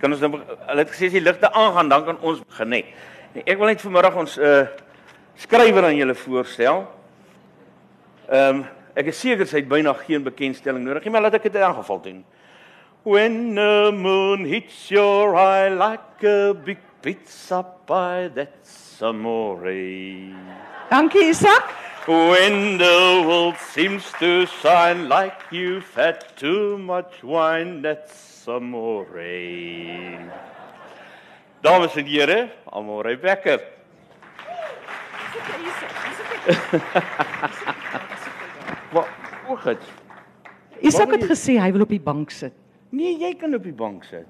Kan ons nou hulle het gesê as die ligte aangaan dan kan ons begin hè. Ek wil net vanmiddag ons uh skrywer aan julle voorstel. Ehm um, ek is seker sy het byna geen bekendstelling nodig nie, maar laat ek dit in elk geval doen. When the moon hits your eye like a big pizza pie that's amore. Dankie Isak. When the world seems to shine like you've had too much wine, that's amore. Dames en here, Amore Becker. Wat? Hoe goed. Isak het gesê hy wil op die bank sit. Nee, jy kan op die bank sit.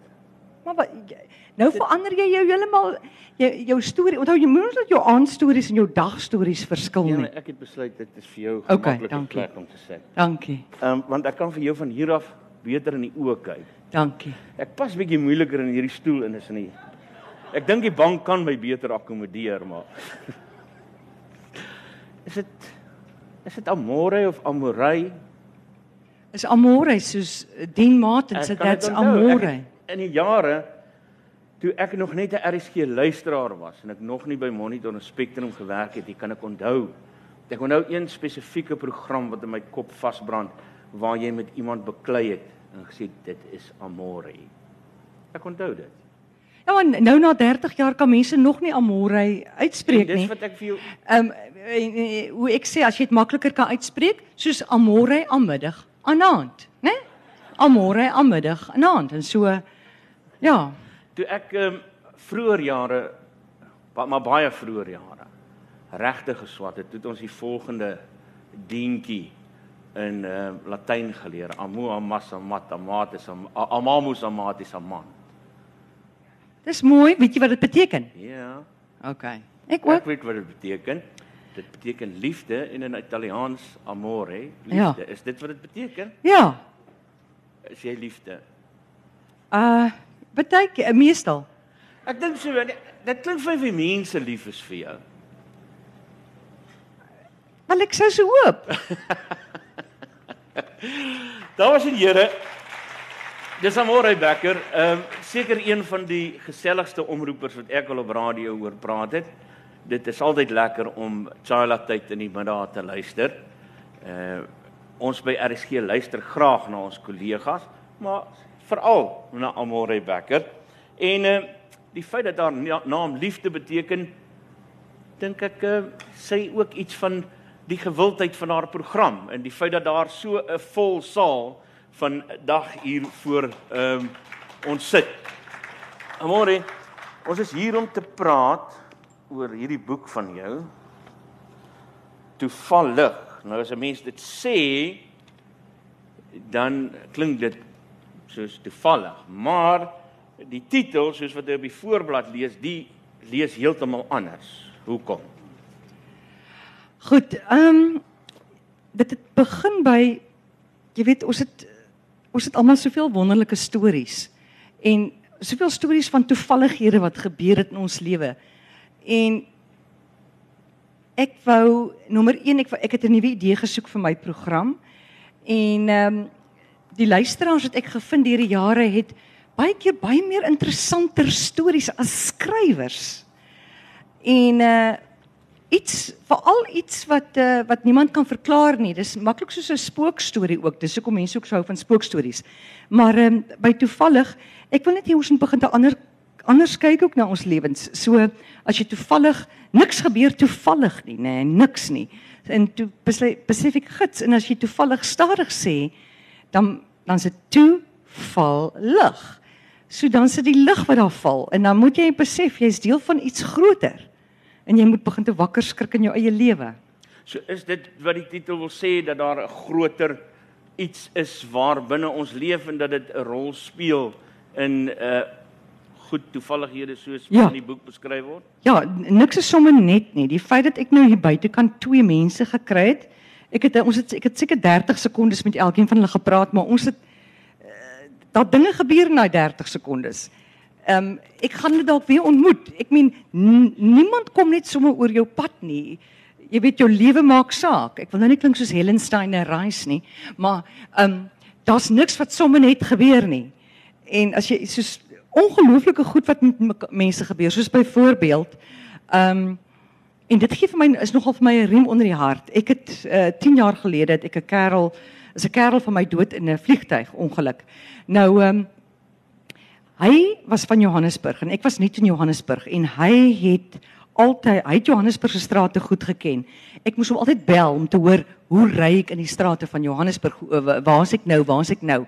Maar wat jy- nou verander jy jou heeltemal jou jou storie. Onthou jy moet dat jou aandstories en jou dagstories verskil Ja, nie. nee, ek het besluit dit is vir jou Okay, gemaklike dankie. plek om te sit. Dankie. Ehm um, want ek kan vir jou van hier af beter in die oë kyk. Dankie. Ek pas bietjie moeiliker in hierdie stoel in is nie. Ek dink die bank kan my beter akkommodeer, maar Is dit is dit amore of amorei? Is amore soos Dean Martin Ek se kan dit that's onthou. Ek amore. het In die jare toe ek nog net 'n RSG luisteraar was en ek nog nie by Monitor en Spectrum gewerk het, nie, kan ek onthou. Ek onthou een spesifieke program wat in my kop vasbrand waar jy met iemand beklei het en gesê dit is amore. Ek onthou dit. Ja, maar nou na 30 jaar kan mense nog nie amore uitspreek Dis nie. wat ek vir jou Ehm um, hoe ek sê as jy dit makliker kan uitspreek, soos amore aanmiddag, aanaand, né? Nee? Amore aanmiddag, aanaand en so ja. toe ek ehm um, vroeër jare maar baie vroeër jare regtig geswat het, het ons die volgende dientjie in ehm uh, Latyn geleer, amo amassa matamatis am amamus amatis aman. Dis mooi, weet jy wat dit beteken? Ja. OK. Ek Ek weet wat dit beteken. Dit beteken liefde en in Italiaans amore, liefde. Ja. Is dit wat dit beteken? Ja. Is jy liefde? Uh baie keer meestal. Ek dink so nee, dit klink vir my mense lief is vir jou. Wel ek sou so hoop. Dames en here, dis Amore Becker, ehm uh, seker een van die geselligste omroepers wat ek al op radio hoor praat het. Dit is altyd lekker om Chaila tyd in die middag te luister. Uh ons by RSG luister graag na ons kollegas, maar veral na Amore Becker. En uh die feit dat haar na- naam liefde beteken, dink ek uh, sê ook iets van die gewildheid van haar program en die feit dat daar so 'n vol saal van dag hier voor ehm um, ons sit. Amore, ons is hier om te praat oor hierdie boek van jou. Toevallig. Nou as 'n mens dit sê, dan klink dit soos toevallig, maar die titel soos wat jy op die voorblad lees, die lees heeltemal anders. Hoekom? Goed, ehm um, dit het begin by jy weet ons het ons het almal soveel wonderlike stories en soveel stories van toevallighede wat gebeur het in ons lewe. En ek wou nommer 1 ek wou, ek het 'n nuwe idee gesoek vir my program en ehm um, die luisteraars wat ek gevind deur die jare het baie keer baie meer interessanter stories as skrywers. En uh iets veral iets wat uh, wat niemand kan verklaar nie. Dis maklik soos 'n spookstorie ook. Dis hoekom mense ook so hou van spookstories. Maar ehm um, by toevallig, ek wil net hê ons moet begin te ander anders kyk ook na ons lewens. So as jy toevallig niks gebeur toevallig nie, nê, nee, niks nie. En toe besef ek gits en as jy toevallig stadig sê, dan dan se toevallig. So dan sit die lig wat daar val en dan moet jy besef jy's deel van iets groter en jy moet begin te wakker skrik in jou eie lewe. So is dit wat die titel wil sê dat daar 'n groter iets is waar binne ons leef en dat dit 'n rol speel in 'n uh, goed toevallighede soos Ja. in die boek beskryf word. Ja, niks is sommer net nie. Die feit dat ek nou hier buitekant twee mense gekry het. Ek het ons het ek het seker 30 sekondes met elkeen van hulle gepraat, maar ons het uh, daar dinge gebeur in daai 30 sekondes. Ehm um, ek gaan hulle dalk weer ontmoet. Ek meen niemand kom net sommer oor jou pad nie. Jy weet jou lewe maak saak. Ek wil nou nie klink soos Helen Steiner Rice nie, maar ehm um, daar's niks wat sommer net gebeur nie. En as jy soos ongelooflike goed wat met mense gebeur, soos byvoorbeeld ehm um, en dit gee vir my is nogal vir my 'n riem onder die hart. Ek het uh, 10 jaar gelede het ek 'n kerel is 'n kerel van my dood in 'n vliegtyg ongeluk. Nou ehm um, hy was van Johannesburg en ek was nie in Johannesburg en hy het altyd hy het Johannesburg se strate goed geken. Ek moes hom altyd bel om te hoor hoe ry ek in die strate van Johannesburg, O, wa- waar is ek nou, waar is ek nou?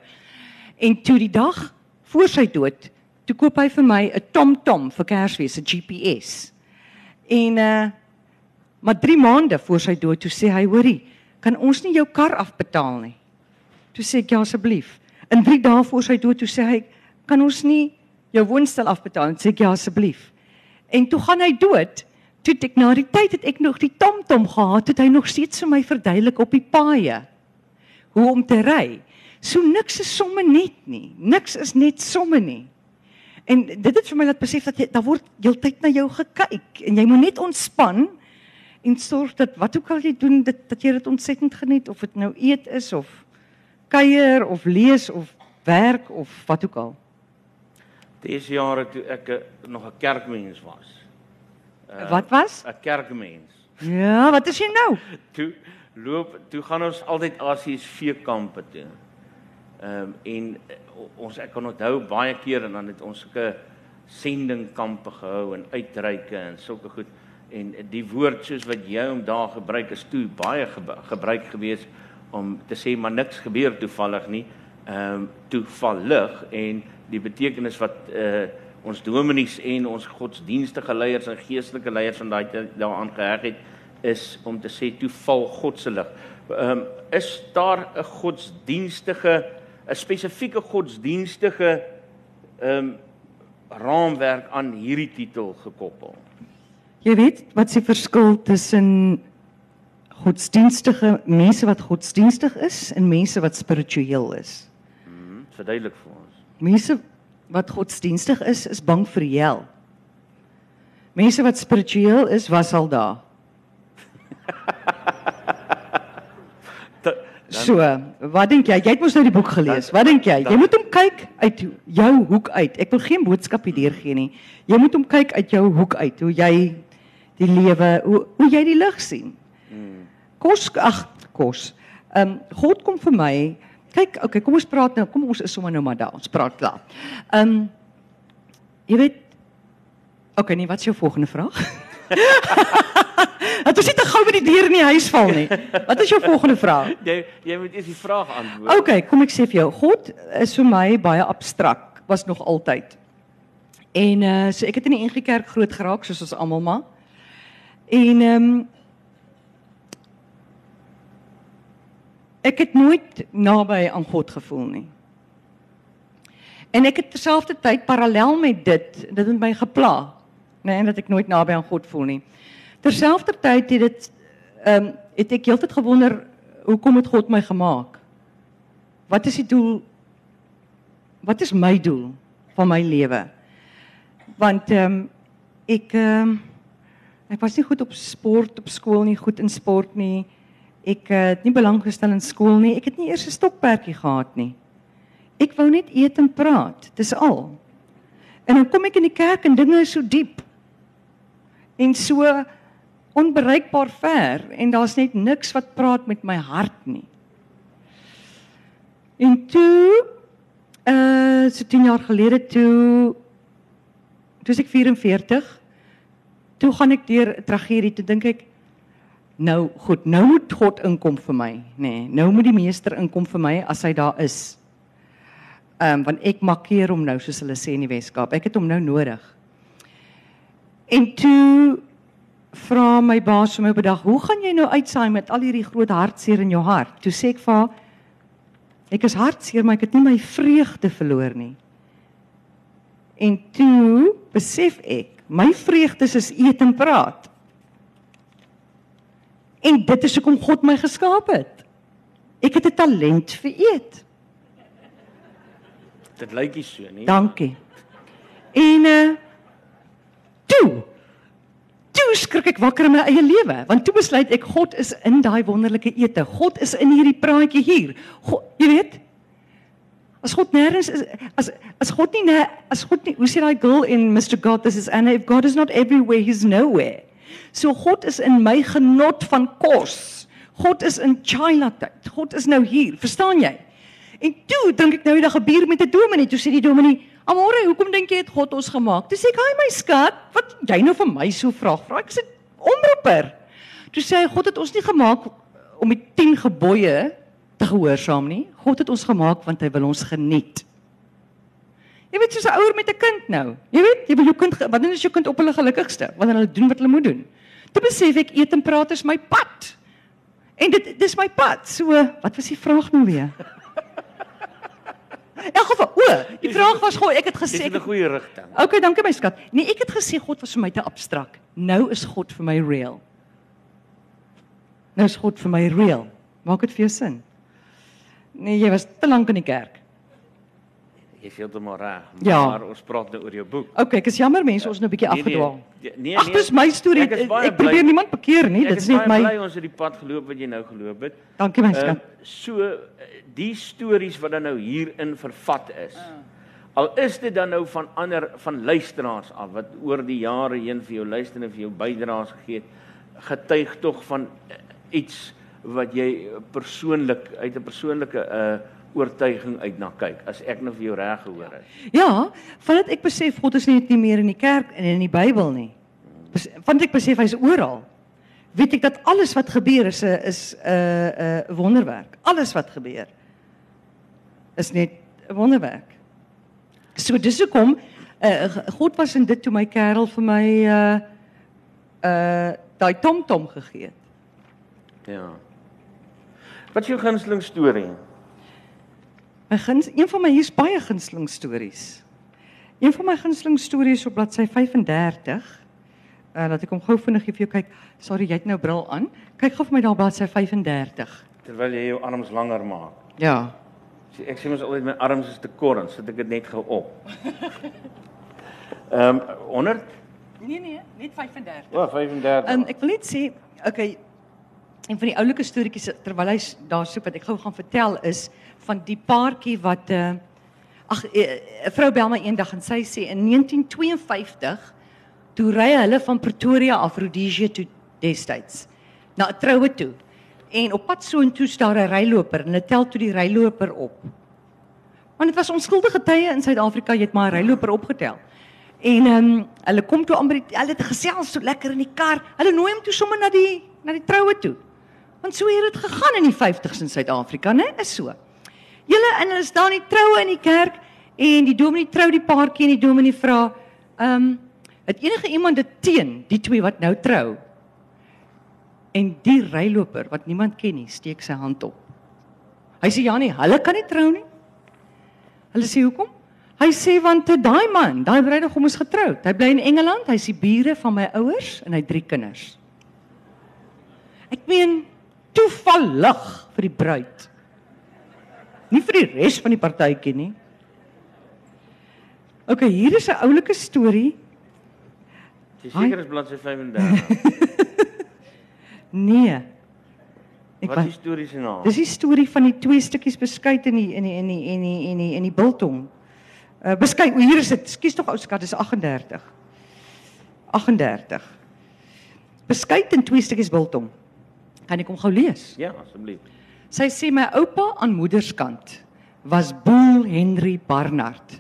En toe die dag voor sy dood, toe koop hy vir my 'n TomTom vir Kersfees, 'n GPS. En uh maar 3 maande voor sy dood, toe sê hy, hoorie, kan ons nie jou kar afbetaal nie? Toe sê ek ja asseblief. In 3 dae voor sy dood toe sê hy, kan ons nie jou woonstel afbetaal nie? Sê ek ja asseblief. En toe gaan hy dood. Toe ek na die tyd het ek nog die TomTom gehad, het hy nog steeds vir my verduidelik op die paaie hoe om te ry. So niks is somme net nie. Niks is net somme nie. En dit het vir my laat besef dat jy daar word heeltyd na jou gekyk en jy moet net ontspan en sorg dat wat ook al jy doen dit dat jy dit ontsettend geniet of dit nou eet is of kuier of lees of werk of wat ook al. Dis jare toe ek nog 'n kerkmens was. Uh, wat was? 'n Kerkmens. Ja, wat is jy nou? Toe loop toe gaan ons altyd Asies veekampe toe. Ehm um, en eh, ons ek kan onthou baie keer en dan het ons sulke sendingkampe gehou en uitreike en sulke goed en die woord soos wat jy hom daar gebruik is toe baie gebe- gebruik gewees om te sê maar niks gebeur toevallig nie. Ehm um, toevallig en die betekenis wat uh ons dominees en ons godsdienstige leiers en geestelike leiers van daai daaraan geheg het is om te sê toe val God se lig. Ehm um, is daar 'n godsdienstige 'n spesifieke godsdienstige ehm um, raamwerk aan hierdie titel gekoppel? Jy weet wat die verskil tussen godsdienstige mense wat godsdienstig is en mense wat spiritueel is? Mhm, verduidelik vir. Mense wat godsdienstig is, is bang vir die hel. Mense wat spiritueel is, was al daar. Ta- So, wat dink jy? Jy het mos nou die boek gelees. Wat dink jy? Jy moet hom kyk uit jou hoek uit. Ek wil geen boodskap hier gee nie. Jy moet hom kyk uit jou hoek uit, hoe jy die lewe, hoe hoe jy die lig sien. Kos ag, kos. Ehm um, God kom vir my. Kyk, okay, kom ons praat nou. Kom ons is sommer nou maar daar. Ons praat klaar. Ehm um, jy weet Okay, nee, wat is jou volgende vraag? Dat ons nie te gou by die deur in die huis val nie. Wat is jou volgende vraag? Jy jy moet eers die vraag antwoord. Okay, kom ek sê vir jou, God is vir my baie abstrakt, was nog altyd. En uh so ek het in die NG Kerk groot geraak soos ons almal maar. En ehm um, ek het nooit naby aan God gevoel nie. En ek het terselfdertyd parallel met dit, dit het my gepla, nê, nee, dat ek nooit naby aan God voel nie. Terselfdertyd het dit ehm um, het ek heeltyd gewonder hoekom het God my gemaak? Wat is die doel? Wat is my doel van my lewe? Want ehm um, ek ehm um, ek was nie goed op sport op skool nie, goed in sport nie. Ek uh, het nie belang gestel in skool nie. Ek het nie eers 'n stokperdjie gehad nie. Ek wou net eet en praat, dis al. En dan kom ek in die kerk en dinge is so diep. En so onbereikbaar ver en daar's net niks wat praat met my hart nie. En toe uh so 10 jaar gelede toe toe ek 44. Toe gaan ek deur 'n tragedie, toe dink ek nou goed, nou moet God inkom vir my, nê. Nee, nou moet die meester inkom vir my as hy daar is. Ehm um, want ek makkeer hom nou soos hulle sê in die Weskaap. Ek het hom nou nodig. En toe vra my baas vir my op 'n dag, "Hoe gaan jy nou uitsaai met al hierdie groot hartseer in jou hart?" Toe sê ek vir haar, "Ek is hartseer, maar ek het nie my vreugde verloor nie." En toe besef ek, my vreugdes is eet en praat. En dit is hoekom God my geskaap het. Ek het 'n talent vir eet. Dit lyk nie so nie. Dankie. En uh toe toe skrik ek wakker in my eie lewe, want toe besluit ek God is in daai wonderlike ete. God is in hierdie praatjie hier. God, jy weet? As God nêrens is as as God nie as God nie hoe sê daai girl in Mr God this is Anna if God is not everywhere he's nowhere. So God is in my genot van kos. God is in China tyd. God is nou hier, verstaan jy? En toe dink ek nou die dag gebeur met 'n dominee. Toe sê die dominee, "Amore, hoekom dink jy het God ons gemaak?" Toe sê ek, "Haai my skat, wat jy nou vir my so vraag vra?" Ek sê, "Omroeper." Toe sê hy, "God het ons nie gemaak om die 10 gebooie te gehoorsaam nie. God het ons gemaak want hy wil ons geniet." Jy weet soos 'n ouer met 'n kind nou. Jy weet, jy wil jou kind ge- wanneer is jou kind op hulle gelukkigste? Wanneer hulle doen wat hulle moet doen. Toe besef ek eet en praat is my pad. En dit dis my pad. So, wat was die vraag nou weer? In geval, o, die vraag was gou, ek het gesê in 'n goeie rigting. Okay, dankie my skat. Nee, ek het gesê God was vir my te abstrak. Nou is God vir my real. Nou is God vir my real. Maak dit vir jou sin? Nee, jy was te lank in die kerk. Jy's heeltemal reg. Ja. Maar ons praat nou oor jou boek. Okay, ek is jammer mense, ons nou 'n bietjie Nee, nee, afgedwaal. nee, nee, Ag, dis my storie. Ek is Ek, ek probeer bly- niemand bekeer nie. Ek Dit is is net my bly ons het die pad geloop wat jy nou geloop het. Dankie my Ehm, skat. so die stories wat dan nou hierin vervat is. Al is dit dan nou van ander van luisteraars af wat oor die jare heen vir jou luister en vir jou bydraes gegee het, getuig tog van eh, iets wat jy persoonlik uit 'n persoonlike uh oortuiging uit na kyk as ek nou vir jou reg gehoor het. Ja, vandat ek besef God is net nie meer in die kerk en in die Bybel nie. Vandat ek besef hy's oral. Weet ek dat alles wat gebeur is 'n is 'n 'n 'n wonderwerk. Alles wat gebeur is net 'n wonderwerk. So dis hoekom uh, God was in dit toe my kerel vir my uh uh daai tomtom gegee het. Ja. Wat is jou gunsteling storie? My guns een van my hier's baie gunsteling stories. Een van my gunsteling stories op bladsy 35. Uh laat ek hom gou vinnig vir jou kyk. Sorry, jy het nou bril aan. Kyk gou vir my daar op bladsy 35. Terwyl jy jou arms langer maak. Ja. Sê ek sê mos altyd my arms is te kort, dan sit ek dit net gou op. Ehm um, 100? Nee nee, net 35. O, oh, 35. Um, ek wil net sê, okay, een van die oulike storieetjies terwyl hy daar soek wat ek gou gaan vertel is van die paartjie wat uh ag eh, 'n vrou bel my eendag en sy sê in 1952 toe ry hulle van Pretoria af Rhodesia toe destyds na 'n troue toe. En op pad soontoe staan 'n ryloper en hulle tel toe die ryloper op. Want dit was onskuldige tye in Suid-Afrika, jy het maar 'n ryloper opgetel. En ehm um, hulle kom toe die hulle het gesels so lekker in die kar. Hulle nooi hom toe sommer na die na die troue toe. Want so het dit gegaan in die 50's in Suid-Afrika, né? Is so. Julle en hulle staan die troue in die kerk en die dominee trou die paartjie en die dominee vra, um, het enige iemand dit teen die twee wat nou trou? En die ryloper wat niemand ken nie, steek sy hand op. Hy sê ja nee, hulle kan nie trou nie. Hulle sê hoekom? Hy sê want eh, daai man, daai bruidegom is getroud. Hy bly in Engeland, hy's die bure van my ouers en hy het drie kinders. Ek meen toevallig vir die bruid. Nie vir die res van die partytjie nie. OK, hier is 'n oulike storie. Jy seker is bladsy 35. Nee. Ek Wat wa- is die storie se naam? Dis die storie van die twee stukkies beskuit in die in die in die in die in die in die biltong. Uh beskuit, o, hier is dit. Skus tog ou skat, dis 38. 38. Beskuit in twee stukkies biltong. Kan ek hom gou lees? Ja, asseblief. Sy sê my oupa aan moederskant was Boel Henry Barnard.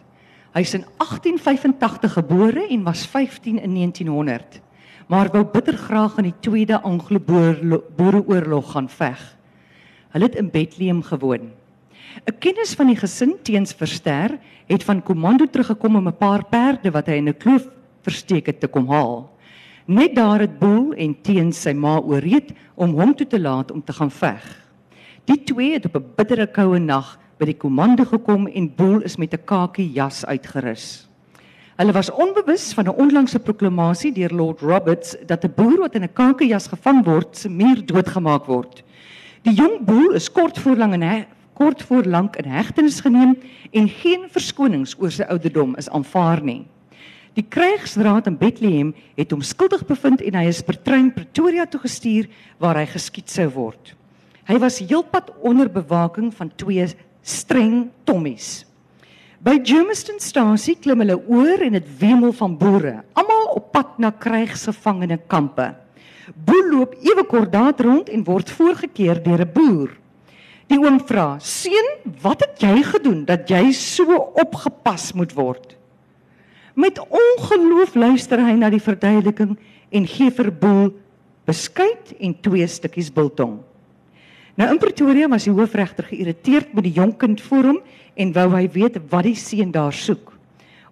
Hy's in 1885 gebore en was 15 in 1900, maar wou bitter graag in die Tweede Anglo-Boereoorlog gaan veg. Hulle het in Bethlehem gewoon. 'n Kennis van die gesin teens Verster het van komando teruggekom om 'n paar perde wat hy in 'n kloof versteek het te kom haal. Net daar het Boel en teens sy ma ooreed om hom toe te laat om te gaan veg. Die twee het op 'n bittere koue nag by die komando gekom en Boel is met 'n kakie jas uitgerus. Hulle was onbewus van 'n onlangse proklamasie deur Lord Roberts dat 'n boer wat in 'n kakejas gevang word, se muur doodgemaak word. Die jong boer is kort voor lank in he, kort voor lank in hegtenis geneem en geen verskonings oor sy ouderdom is aanvaar nie. Die krygsraad in Bethlehem het hom skuldig bevind en hy is per trein Pretoria toe gestuur waar hy geskiet sou word. Hy was heelpad onder bewaking van twee streng tommies. By Germistonstasie klim hulle oor en dit wemel van boere, almal op pad na krygsgevangene kampe. Boel loop ewe kort daar rond en word voorgekeer deur 'n boer. Die oom vra: "Seun, wat het jy gedoen dat jy so opgepas moet word?" Met ongeloof luister hy na die verduideliking en gee vir Boel beskuit en twee stukkies biltong. Nou in Pretoria was die hoofregter geïrriteerd met die jonk kind voor hom en wou hy weet wat die seun daar soek.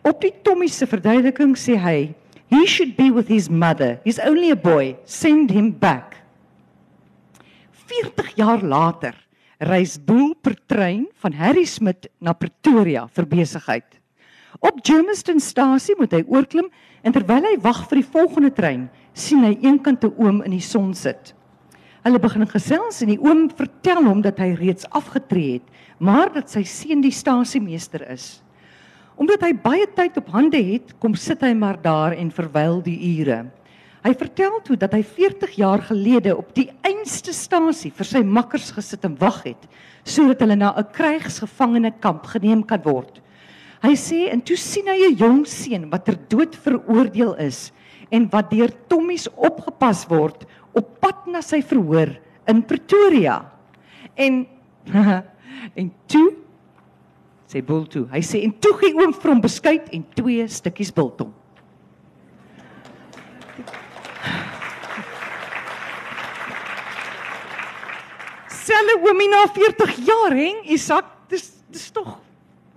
Op die Tommy se verduideliking sê hy: "He should be with his mother. He's only a boy. Send him back." 40 jaar later reis Boel per trein van Harrismith na Pretoria vir besigheid. Op Germistonstasie moet hy oorklim en terwyl hy wag vir die volgende trein, sien hy eenkant 'n oom in die son sit. Hulle begin gesels en die oom vertel hom dat hy reeds afgetree het, maar dat sy seun die stasiemeester is. Omdat hy baie tyd op hande het, kom sit hy maar daar en verwyl die ure. Hy vertel toe dat hy 40 jaar gelede op die einste stasie vir sy makkers gesit en wag het sodat hulle na 'n krygsgevangene kamp geneem kan word. Hy sê en toe sien hy 'n jong seun wat ter dood veroordeel is en wat deur Tommies opgepas word op pad na sy verhoor in Pretoria. En en toe sê Boel toe. Hy sê en toe gee oom vir hom beskuit en twee stukkies biltong. Selle oomie na 40 jaar, hè? Isak, dis dis tog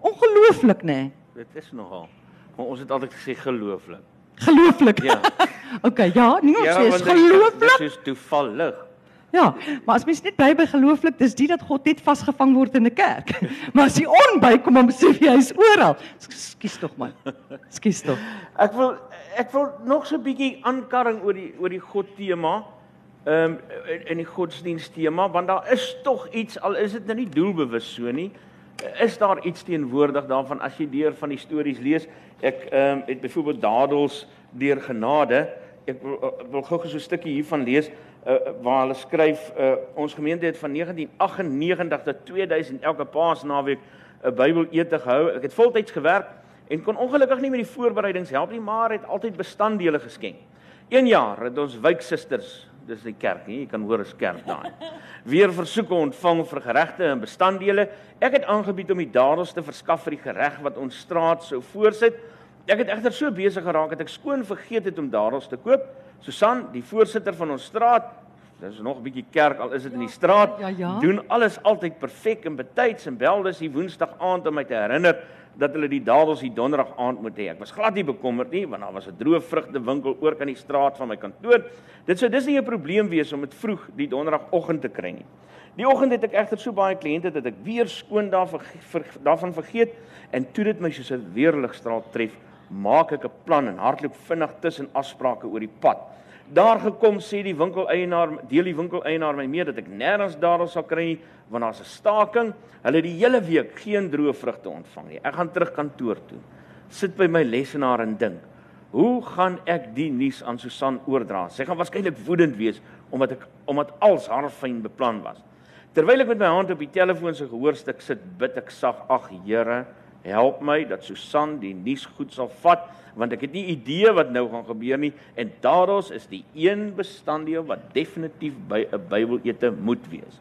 ongelooflik, né? Nee? Dit is nogal. Maar ons het altyd gesê gelooflik. Gelooflik. Ja. okay, ja, nie ons Ja, sê is dit- gelooflik. Dis is toevallig. Ja, maar as mens net bly by gelooflik, dis die dat God net vasgevang word in 'n kerk. maar as jy onby kom dan besef jy hy's oral. Skus tog man. Skus tog. Ek wil ek wil nog so 'n bietjie aankarring oor die oor die God tema. Ehm um, in die godsdienst tema want daar is tog iets al is dit nou nie doelbewus so nie. Is daar iets teenwoordig daarvan as jy deur van die stories lees? Ek ehm um, het byvoorbeeld Dadels deur genade. Ek wil, ek wil gou-gou so 'n stukkie hiervan lees uh, waar hulle skryf uh, ons gemeente het van 1998 tot 2000 elke paasnaweek 'n Bybelete gehou. Ek het voltyds gewerk en kon ongelukkig nie met die voorbereidings help nie, maar het altyd bestanddele geskenk. Een jaar het ons wyksusters, dis die kerk nie, jy kan hoor is kerk daai. Weer versoeke ontvang vir geregte en bestanddele. Ek het aangebied om die dadels te verskaf vir die gereg wat ons straat sou voorsit. Ek het egter so besig geraak dat ek skoon vergeet het om dadels te koop. Susan, die voorsitter van ons straat, dis nog 'n bietjie kerk al is dit in die straat, ja, ja. doen alles altyd perfek en betyds en bel dus die woensdag aand om my te herinner dat hulle die dadels die donderdag aand moet hê. Ek was glad nie bekommerd nie want daar was 'n droë vrugtewinkel oor kan die straat van my kantoor. Dit sou dis nie 'n probleem wees om dit vroeg die donderdagoggend te kry nie. Die oggend het ek egter so baie kliënte dat ek weer skoon daarvan ver, daarvan vergeet en toe dit my soos 'n weerligstraal tref, maak ek 'n plan en hardloop vinnig tussen afsprake oor die pad. Daar gekom sê die winkeleienaar, deel die winkeleienaar my mee dat ek nêrens daar sal kry nie want daar's 'n staking. Hulle het die hele week geen droë vrugte ontvang nie. Ek gaan terug kantoor toe. Sit by my lesenaar en dink, hoe gaan ek die nuus aan Susan oordra? Sy gaan waarskynlik woedend wees omdat ek omdat alles haarfyn beplan was. Terwyl ek met my hand op die telefoon se gehoorstuk sit, bid ek sag: "Ag Here, help my dat Susan die nuus goed sal vat, want ek het nie idee wat nou gaan gebeur nie en daaroor is die een bestanddeel wat definitief by 'n Bybelete moet wees."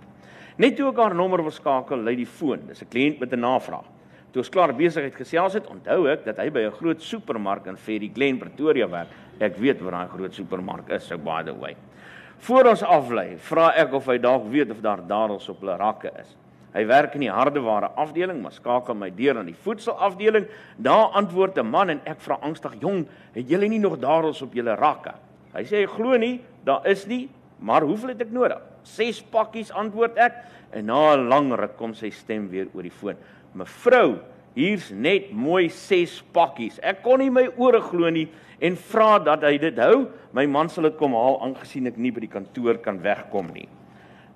Net toe ek haar nommer wil skakel, lui die foon. Dis 'n kliënt met 'n navraag. Toe ons klaar besigheid gesels het, onthou ek dat hy by 'n groot supermark in Ferry Glen, Pretoria werk. Ek weet waar daai groot supermark is, so by the way. Voor ons aflei, vra ek of hy dalk weet of daar dadels op hulle rakke is. Hy werk in die hardeware afdeling, maar skakel my deur aan die voedselafdeling. Daar antwoord 'n man en ek vra angstig: "Jong, het julle nie nog dadels op julle rakke?" Hy sê hy glo nie, daar is nie, maar hoeveel het ek nodig? 6 pakkies antwoord ek en na 'n lang ruk kom sy stem weer oor die foon. Mevrou, hier's net mooi 6 pakkies. Ek kon nie my ore glo nie en vra dat hy dit hou. My man sal dit kom haal aangesien ek nie by die kantoor kan wegkom nie.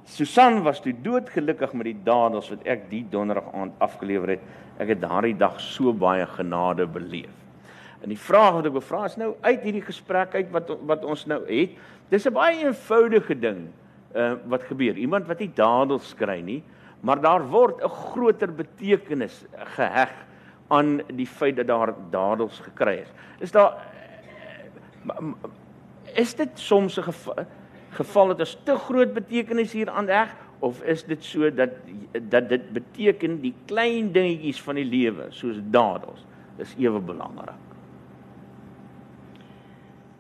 Susan was toe doodgelukkig met die dadels wat ek die donderdag aand afgelewer het. Ek het daardie dag so baie genade beleef. En die vraag wat ek bevra is nou uit hierdie gesprek uit wat wat ons nou het. Dis 'n baie eenvoudige ding uh wat gebeur. Iemand wat nie dadels kry nie, maar daar word 'n groter betekenis geheg aan die feit dat daar dadels gekry is. Is daar is dit soms 'n geval, geval dat as te groot betekenis hier aan reg of is dit so dat dat dit beteken die klein dingetjies van die lewe soos dadels is ewe belangrik.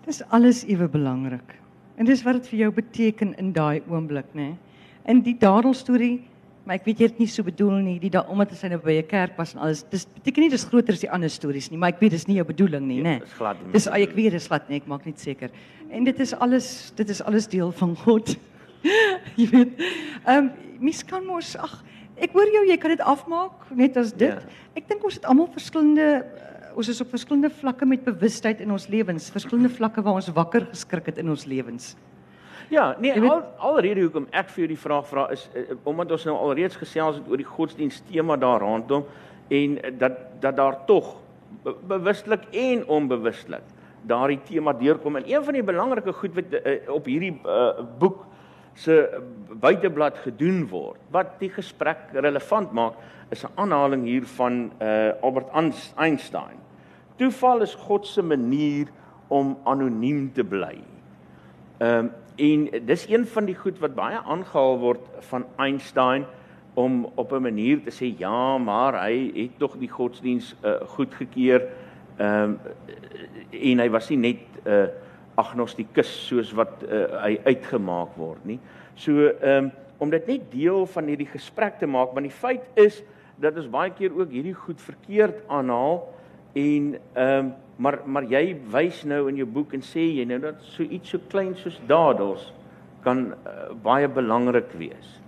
Dis alles ewe belangrik. En dis wat dit vir jou beteken in daai oomblik, nê? Nee? In die dadel storie, maar ek weet jy het nie so bedoel nie, die daai omdat hy nou by 'n kerk was en alles. Dis beteken nie dis groter as die ander stories nie, maar ek weet dis nie jou bedoeling nie, nê? Nee? Dis glad nie. Dis ek weet dis glad nie, ek maak net seker. En dit is alles dit is alles deel van God. jy weet. Ehm um, mens kan mos ag ek hoor jou jy kan dit afmaak net as dit. Ja. Ek dink ons het almal verskillende uh, ons is op verskillende vlakke met bewustheid in ons lewens, verskillende vlakke waar ons wakker geskrik het in ons lewens. Ja, nee, weet, al alrede hoekom ek vir jou die vraag vra is uh, omdat ons nou alreeds gesels het oor die godsdienst tema daar rondom en dat dat daar tog be bewustelik en onbewustelik daardie tema deurkom en een van die belangrike goed wat uh, op hierdie uh, boek se buiteblad gedoen word wat die gesprek relevant maak is 'n aanhaling hier van uh, Albert Einstein. Toeval is God se manier om anoniem te bly. Ehm um, en dis een van die goed wat baie aangehaal word van Einstein om op 'n manier te sê ja, maar hy het tog die godsdiens uh, goedgekeur. Ehm um, en hy was nie net 'n uh, agnostikus soos wat uh, hy uitgemaak word nie. So ehm um, om dit net deel van hierdie gesprek te maak, want die feit is dat ons baie keer ook hierdie goed verkeerd aanhaal en ehm um, maar maar jy wys nou in jou boek en sê jy nou dat so iets so klein soos dadels kan uh, baie belangrik wees.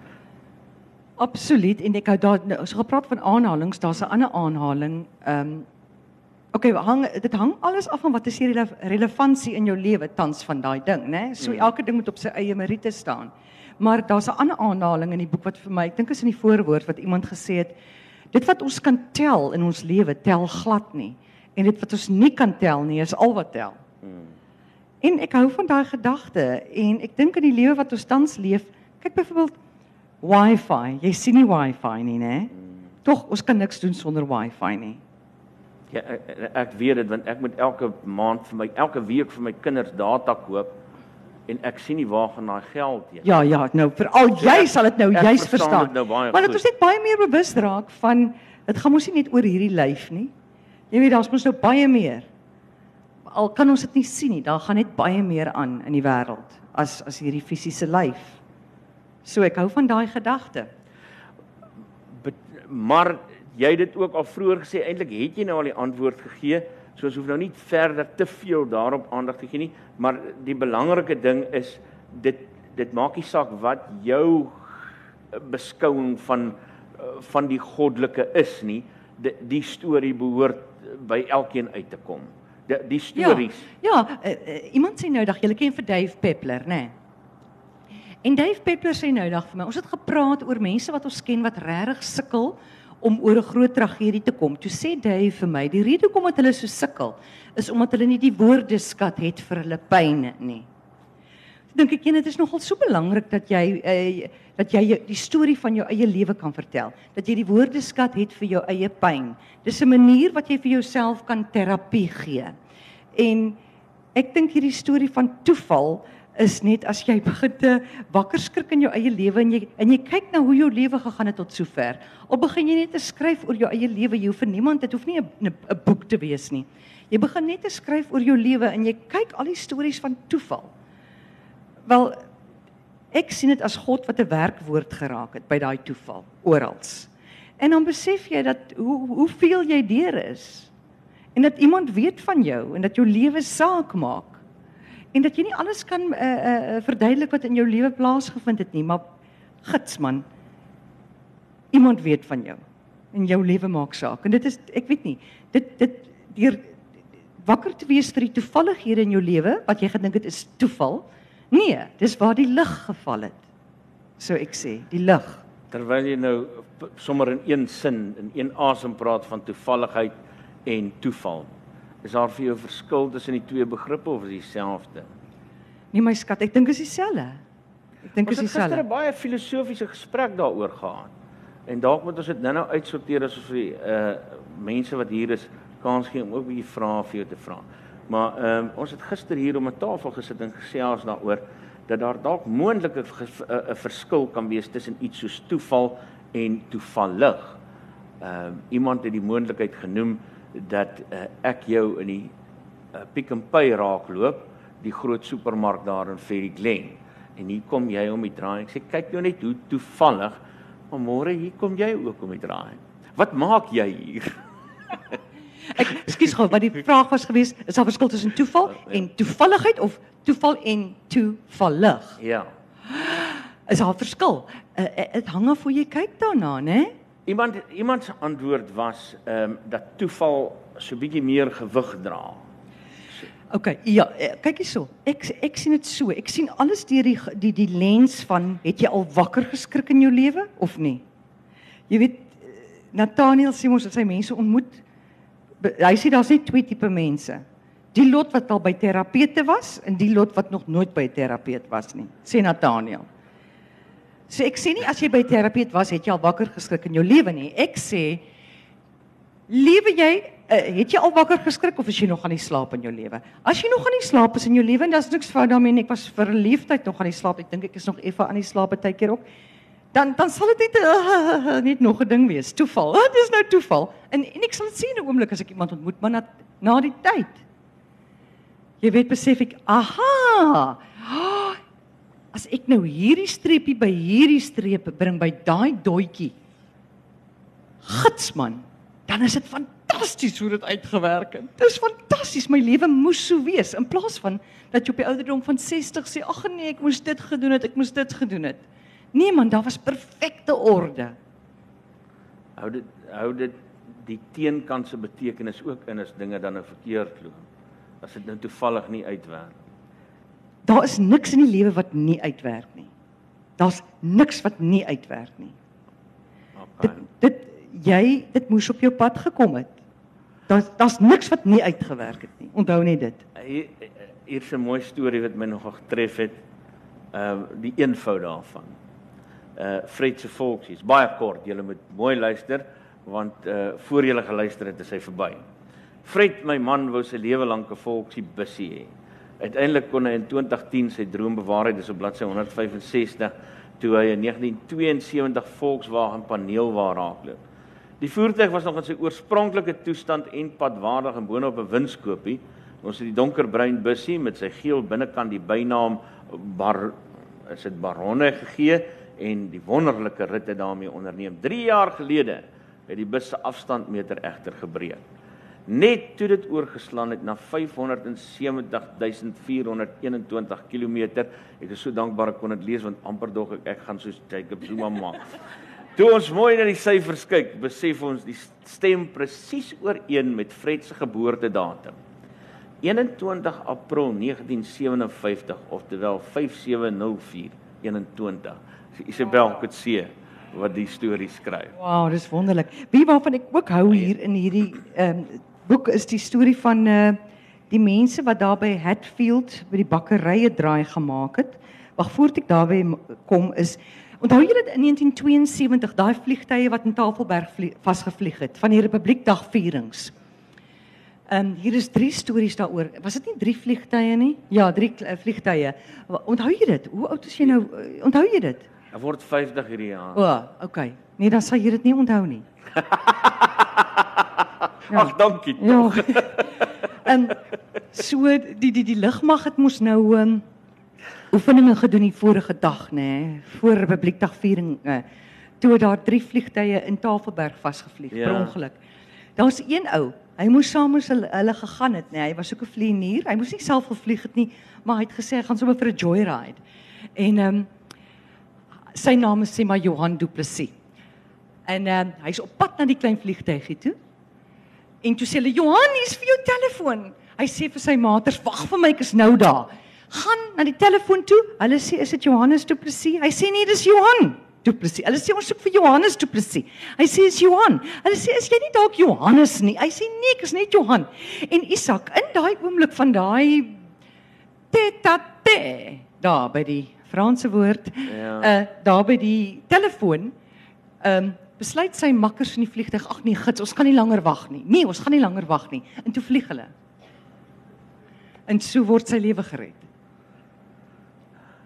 Absoluut en ek hou daar nou, ons gepraat van aanhalings, daar's 'n ander aanhaling ehm um, okay, hang dit hang alles af van wat is die relevantie in jou lewe tans van daai ding, né? So mm. elke ding moet op sy eie meriete staan. Maar daar's 'n ander aanhaling in die boek wat vir my, ek dink is in die voorwoord wat iemand gesê het, dit wat ons kan tel in ons lewe tel glad nie. En dit wat ons nie kan tel nie, is al wat tel. Mm. En ek hou van daai gedagte en ek dink in die lewe wat ons tans leef, kyk byvoorbeeld Wi-Fi. Jy sien nie Wi-Fi nie, né? Mm. Tog ons kan niks doen sonder Wi-Fi nie. Ja, ek, ek weet dit want ek moet elke maand vir my elke week vir my kinders data koop en ek sien nie waar gaan daai geld heen. Ja, ja, nou veral jy ja, sal dit nou juis verstaan. Nou maar dit is net baie meer bewus raak van dit gaan mos nie net oor hierdie lyf nie. Jy weet daar's mos nou baie meer. Al kan ons dit nie sien nie, daar gaan net baie meer aan in die wêreld as as hierdie fisiese lyf. So ek hou van daai gedagte. Maar jy het dit ook al vroeër gesê, eintlik het jy nou al die antwoord gegee. So ons hoef nou nie verder te veel daarop aandag te gee nie, maar die belangrike ding is dit dit maak nie saak wat jou beskouing van van die goddelike is nie. Die, die storie behoort by elkeen uit te kom. Die die stories. Ja, ja uh, uh, iemand sê nou dag jy ken vir Dave Peppler, né? Nee. En Dave Peppler sê nou dag vir my, ons het gepraat oor mense wat ons ken wat regtig sukkel om oor 'n groot tragedie te kom. Toe sê hy vir my, die rede hoekom dat hulle so sukkel is omdat hulle nie die woordeskat het vir hulle pyn nie. Dink ek dit is nogal so belangrik dat jy uh, dat jy die storie van jou eie lewe kan vertel. Dat jy die woordeskat het vir jou eie pyn. Dis 'n manier wat jy vir jouself kan terapie gee. En ek dink hierdie storie van toeval is net as jy begin te wakker skrik in jou eie lewe en jy en jy kyk na hoe jou lewe gegaan het tot sover. Of begin jy net te skryf oor jou eie lewe, jy hoef vir niemand dit hoef nie 'n boek te wees nie. Jy begin net te skryf oor jou lewe en jy kyk al die stories van toeval. Wel ek sien dit as God wat 'n werkwoord geraak het by daai toeval oral. En dan besef jy dat hoe hoeveel jy deur is en dat iemand weet van jou en dat jou lewe saak maak en dat jy nie alles kan uh, uh, verduidelik wat in jou lewe plaasgevind het nie, maar gits man. Iemand weet van jou en jou lewe maak saak. En dit is ek weet nie, dit dit deur wakker te wees vir die toevallighede in jou lewe wat jy gedink het is toeval. Nee, dis waar die lig geval het. So ek sê, die lig. Terwyl jy nou sommer in een sin in een asem praat van toevalligheid en toeval. Is daar vir jou verskil tussen die twee begrippe of is dieselfde? Nee my skat, ek dink is dieselfde. Ek dink is dieselfde. Ons het gister 'n baie filosofiese gesprek daaroor gehad. En dalk moet ons dit nou-nou uitsorteer as ons vir die uh mense wat hier is kans gee om ook 'n bietjie vrae vir jou te vra. Maar ehm um, ons het gister hier om 'n tafel gesit en gesels daaroor dat daar dalk moontlik 'n verskil kan wees tussen iets soos toeval en toevallig. Ehm um, iemand het die moontlikheid genoem dat uh, ek jou in die uh, Pick n Pay raakloop, die groot supermark daar in Ferry Glen. En hier kom jy om die draai. Ek sê kyk nou net hoe toevallig, maar môre hier kom jy ook om die draai. Wat maak jy hier? Ek skus gou, wat die vraag was gewees, is daar verskil tussen toeval en toevalligheid of toeval en toevallig? Ja. Is daar 'n verskil? Dit uh, hang af hoe jy kyk daarna, né? Iemand iemand se antwoord was ehm um, dat toeval so bietjie meer gewig dra. OK, ja, kyk hierso. Ek ek sien dit so. Ek sien alles deur die die die lens van het jy al wakker geskrik in jou lewe of nie? Jy weet Nathaniel sê mos as hy mense ontmoet, hy sê daar's net twee tipe mense. Die lot wat al by terapeute was en die lot wat nog nooit by 'n terapeut was nie, sê Nathaniel. So ek sê nie as jy by terapeut was, het jy al wakker geskrik in jou lewe nie. Ek sê lewe jy uh, het jy al wakker geskrik of is jy nog aan die slaap in jou lewe? As jy nog aan die slaap is in jou lewe, dan is niks fout daarmee nie. Ek was vir leeftyd nog aan die slaap. Ek dink ek is nog effe aan die slaap baie keer ook dan dan sal dit net uh, net nog 'n ding wees, toeval. Wat is nou toeval? En en ek sal dit sien 'n oomblik as ek iemand ontmoet, maar na na die tyd. Jy weet besef ek, aha. As ek nou hierdie streepie by hierdie streep bring by daai doetjie. Gits man, dan is dit fantasties hoe dit uitgewerk het. Dis fantasties, my lewe moes so wees in plaas van dat jy op die ouderdom van 60 sê, ag nee, ek moes dit gedoen het, ek moes dit gedoen het. Nee man, daar was perfekte orde. Hou dit hou dit die teenkant se betekenis ook in as dinge dan nou verkeerd loop. As dit nou toevallig nie uitwerk. Daar is niks in die lewe wat nie uitwerk nie. Daar's niks wat nie uitwerk nie. Okay. Dit dit jy dit moes op jou pad gekom het. Daar's daar's niks wat nie uitgewerk het nie. Onthou net dit. Hier hier's 'n mooi storie wat my nog getref het. Ehm uh, die eenvoud daarvan uh Fred se volksies. Baie kort, julle moet mooi luister want uh voor julle geluister het, is hy verby. Fred, my man, wou sy lewe lank 'n volksie bussie hê. Uiteindelik kon hy in 2010 sy droom bewaarheid, dis op bladsy 165, toe hy 'n 1972 Volkswagen paneelwa raakloop. Die voertuig was nog in sy oorspronklike toestand en padwaardig en boonop 'n winskoopie. Ons het die donkerbruin bussie met sy geel binnekant die bynaam Bar is dit Baronne gegee en die wonderlike ritte daarmee onderneem. 3 jaar gelede het die bus se afstandmeter egter gebreek. Net toe dit oorgeslaan het na 570421 km. Ek is so dankbaar ek kon dit lees want amper dog ek ek gaan soos Jacob Zuma maak. Toe ons mooi na die syfers kyk, besef ons die stem presies ooreen met Fred se geboortedatum. 21 April 1957, oftewel 570421. Isabel Kutse wat die storie skryf. Wow, dis wonderlik. Wie waarvan ek ook hou hier in hierdie ehm um, boek is die storie van uh die mense wat daar by Hatfield by die bakkerye draai gemaak het. Wag voordat ek daarby kom is onthou julle in 1972 daai vliegtye wat in Tafelberg vasgevlieg het van die Republiekdag vierings. Ehm um, hier is drie stories daaroor. Was dit nie drie vliegtye nie? Ja, drie uh, vliegtye. Onthou jy dit? Hoe oud is jy nou? Onthou jy dit? Hy word 50 hierdie jaar. O, oh, okay. Nee, dan sal jy dit nie onthou nie. ja. Ag, dankie. Ja. En so die die die lugmag het mos nou um, oefeninge gedoen die vorige dag, nê, nee, voor Republiekdag viering. Uh, toe daar drie vliegtye in Tafelberg vasgevlieg ja. per ongeluk. Daar's een ou, hy moes saam met hulle, hulle gegaan het, nê. Nee, hy was ook 'n vlieënier. Hy moes nie self gevlieg het nie, maar hy het gesê hy gaan sommer vir 'n joyride. En ehm um, sy naam is sê maar Johan Du Plessis. En ehm uh, hy's op pad na die klein vliegtuigie toe. En toe sê hulle Johan, hier's vir jou telefoon. Hy sê vir sy maaters, "Wag vir my, ek is nou daar." Gaan na die telefoon toe. Hulle sê, "Is dit Johannes Du Plessis?" Hy sê, "Nee, dis Johan." Du Plessis. Hulle sê ons soek vir Johannes Du Plessis. Hy sê is Johan. Hulle sê is jy nie dalk Johannes nie? Hy sê nee, ek is net Johan. En Isak in daai oomblik van daai tete daar by die Franse woord. Ja. Uh daar by die telefoon. Ehm um, besluit sy makkers in die vliegtyg, ag nee, gits, ons gaan nie langer wag nie. Nee, ons gaan nie langer wag nie. En toe vlieg hulle. En so word sy lewe gered.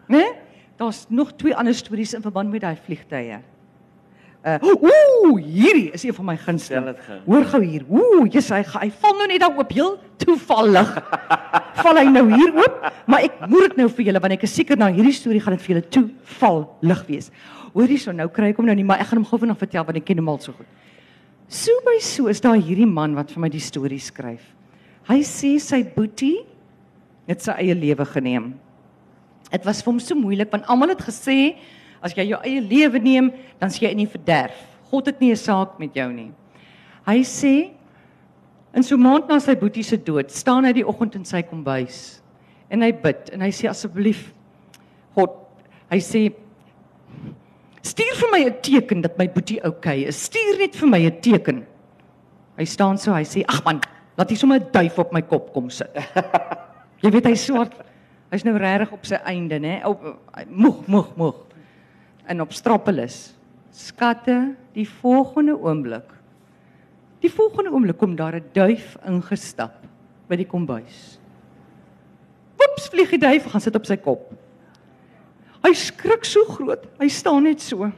Né? Nee? Daar's nog twee ander stories in verband met daai vliegtye. Uh ooh, hierdie is een van my gunsteling. Hoor gou hier. Ooh, jy's hy hy val nou net daar oop heel toevallig. Val hy nou hier oop, maar ek moet dit nou vir julle want ek is seker na hierdie storie gaan dit vir julle toevallig wees. Hoorie so nou kry ek hom nou nie, maar ek gaan hom gou vinnig vertel want ek ken hom al so goed. So by so is daar hierdie man wat vir my die storie skryf. Hy sê sy boetie het sy eie lewe geneem. Dit was vir hom so moeilik want almal het gesê as jy jou eie lewe neem, dan sien jy in die verderf. God het nie 'n saak met jou nie. Hy sê in so maand na sy boetie se dood, staan hy die oggend in sy kombuis en hy bid en hy sê asseblief God, hy sê stuur vir my 'n teken dat my boetie oukei okay is. Stuur net vir my 'n teken. Hy staan so, hy sê ag man, laat hy sommer 'n duif op my kop kom sit. jy weet hy swart Hy's nou regtig op sy einde, nê? Op moeg, moeg, moeg. En op Stropolis. Skatte, die volgende oomblik. Die volgende oomblik kom daar 'n duif ingestap by die kombuis. Woeps, vlieg die duif gaan sit op sy kop. Hy skrik so groot. Hy staan net so.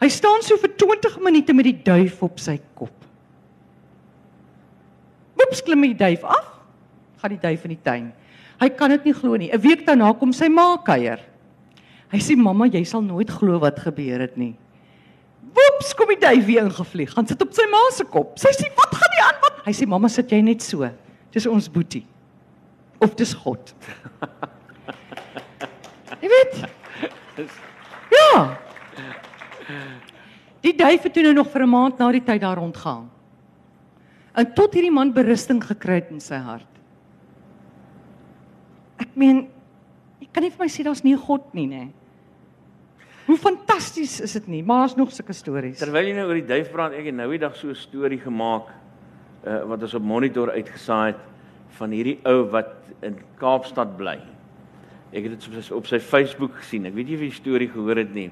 Hy staan so vir 20 minute met die duif op sy kop. Woeps, klim die duif af. Gaan die duif in die tuin. Hy kan dit nie glo nie. 'n Week daarna kom sy ma kuier. Hy sê mamma, jy sal nooit glo wat gebeur het nie. Woeps, kom die duif weer ingevlieg. Gaan sit op sy ma se kop. Sy sê, "Wat gaan nie aan wat?" Hy sê, "Mamma, sit jy net so. Dis ons boetie." Of dis God. Jy weet? Ja. Die duif het toe nou nog vir 'n maand na die tyd daar rondgaan. En tot hierdie man berusting gekry het in sy hart. Ek meen, jy kan nie vir my sê daar's nie 'n God nie, nê? Hoe fantasties is dit nie? Maar daar's nog sulke stories. Terwyl jy nou oor die duif praat, ek het nou die dag so 'n storie gemaak uh wat ons op monitor uitgesaai het van hierdie ou wat in Kaapstad bly. Ek het dit op sy, op sy Facebook gesien. Ek weet nie of jy die storie gehoor het nie,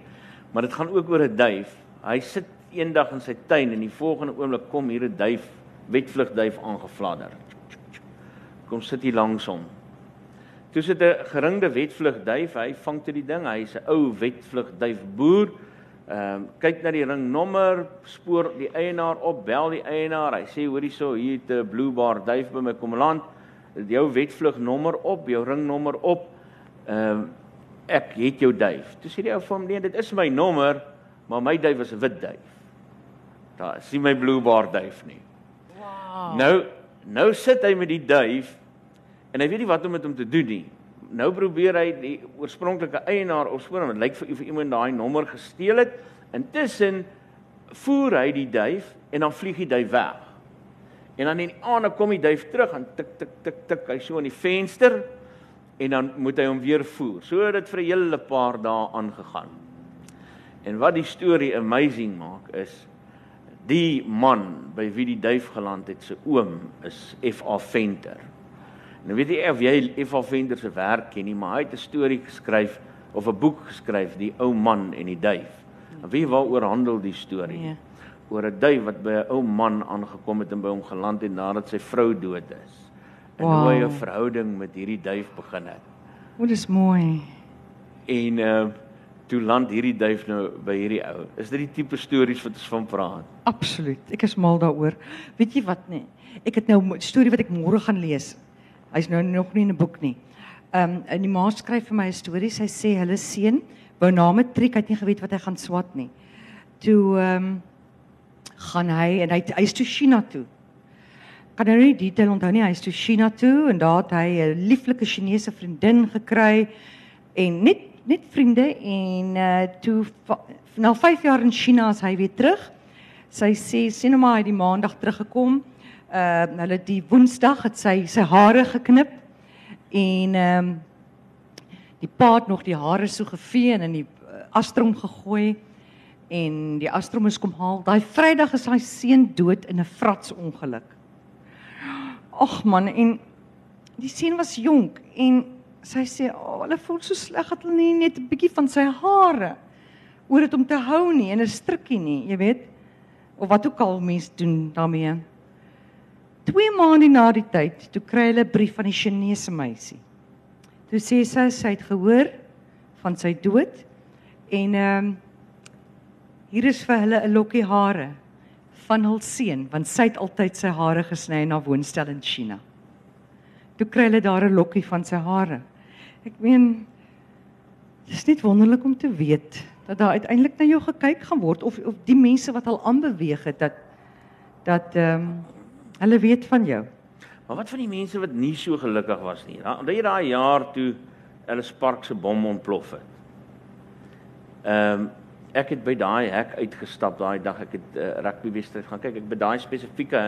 maar dit gaan ook oor 'n duif. Hy sit eendag in sy tuin en die volgende oomblik kom hier 'n duif, wetvlugduif aangevladder. Kom sit hier langs hom. Toe sit 'n geringde wetvlugduif, hy vang toe die ding, hy's 'n ou wetvlugduif boer. Ehm um, kyk na die ringnommer, spoor die eienaar op, bel die eienaar. Hy sê hoor hierso, hier het 'n blue bar duif by my kom land. Jou wetvlugnommer op, jou ringnommer op. Ehm um, ek het jou duif. Toe sê die ou vir hom, nee, dit is my nommer, maar my duif is 'n wit duif. Daar sien my blue bar duif nie. Wow. Nou nou sit hy met die duif en hy weet nie wat om met hom te doen nie. Nou probeer hy die oorspronklike eienaar opspoor dit lyk vir vir iemand daai nommer gesteel het. Intussen voer hy die duif en dan vlieg die duif weg. En dan in die aande kom die duif terug en tik tik tik tik hy so in die venster en dan moet hy hom weer voer. So het dit vir 'n hele paar dae aangegaan. En wat die storie amazing maak is die man by wie die duif geland het se oom is F.A. Venter. Nou weet jy of jy Eva Venter se werk ken nie, maar hy het 'n storie geskryf of 'n boek geskryf, Die ou man en die duif. En jy waaroor handel die storie? Nee. Oor 'n duif wat by 'n ou man aangekom het en by hom geland het nadat sy vrou dood is. En wow. hoe hy 'n verhouding met hierdie duif begin het. O, dis mooi. En uh toe land hierdie duif nou by hierdie ou. Is dit die tipe stories wat ons van praat? Absoluut. Ek is mal daaroor. Weet jy wat nee? Ek het nou 'n storie wat ek môre gaan lees. Hy's nou nog nie in 'n boek nie. Ehm um, die ma skryf vir my 'n storie. Sy sê hulle seun wou na matriek, hy het nie geweet wat hy gaan swat nie. Toe ehm um, gaan hy en hy hy's toe China toe. Kan nou nie detail onthou nie, hy's toe China toe en daar het hy 'n lieflike Chinese vriendin gekry en net net vriende en uh toe nou 5 jaar in China as hy weer terug. Sy sê sien nou maar hy die maandag teruggekom uh hulle die woensdag het sy sy hare geknip en ehm um, die pa het nog die hare so gevee en in die uh, astrom gegooi en die astrom is kom haal. Daai Vrydag is sy seun dood in 'n fratsongeluk. Ag man en die seun was jonk en sy sê o, oh, hulle voel so sleg dat hulle nie net 'n bietjie van sy hare oor dit om te hou nie en 'n strikkie nie, jy weet. of wat ook al mense doen daarmee. Twee maande na die tyd, toe kry hulle 'n brief van die Chinese meisie. Toe sê sy sy het gehoor van sy dood en ehm um, hier is vir hulle 'n lokkie hare van hul seun want sy het altyd sy hare gesny in haar woonstel in China. Toe kry hulle daar 'n lokkie van sy hare. Ek meen dis net wonderlik om te weet dat daar uiteindelik na jou gekyk gaan word of of die mense wat al aanbeweeg het dat dat ehm um, hulle weet van jou. Maar wat van die mense wat nie so gelukkig was nie? Onthou jy daai jaar toe Ellis Park se bom ontplof het? Ehm um, ek het by daai hek uitgestap daai dag ek het uh, rugby wedstryd gaan kyk. Ek by daai spesifieke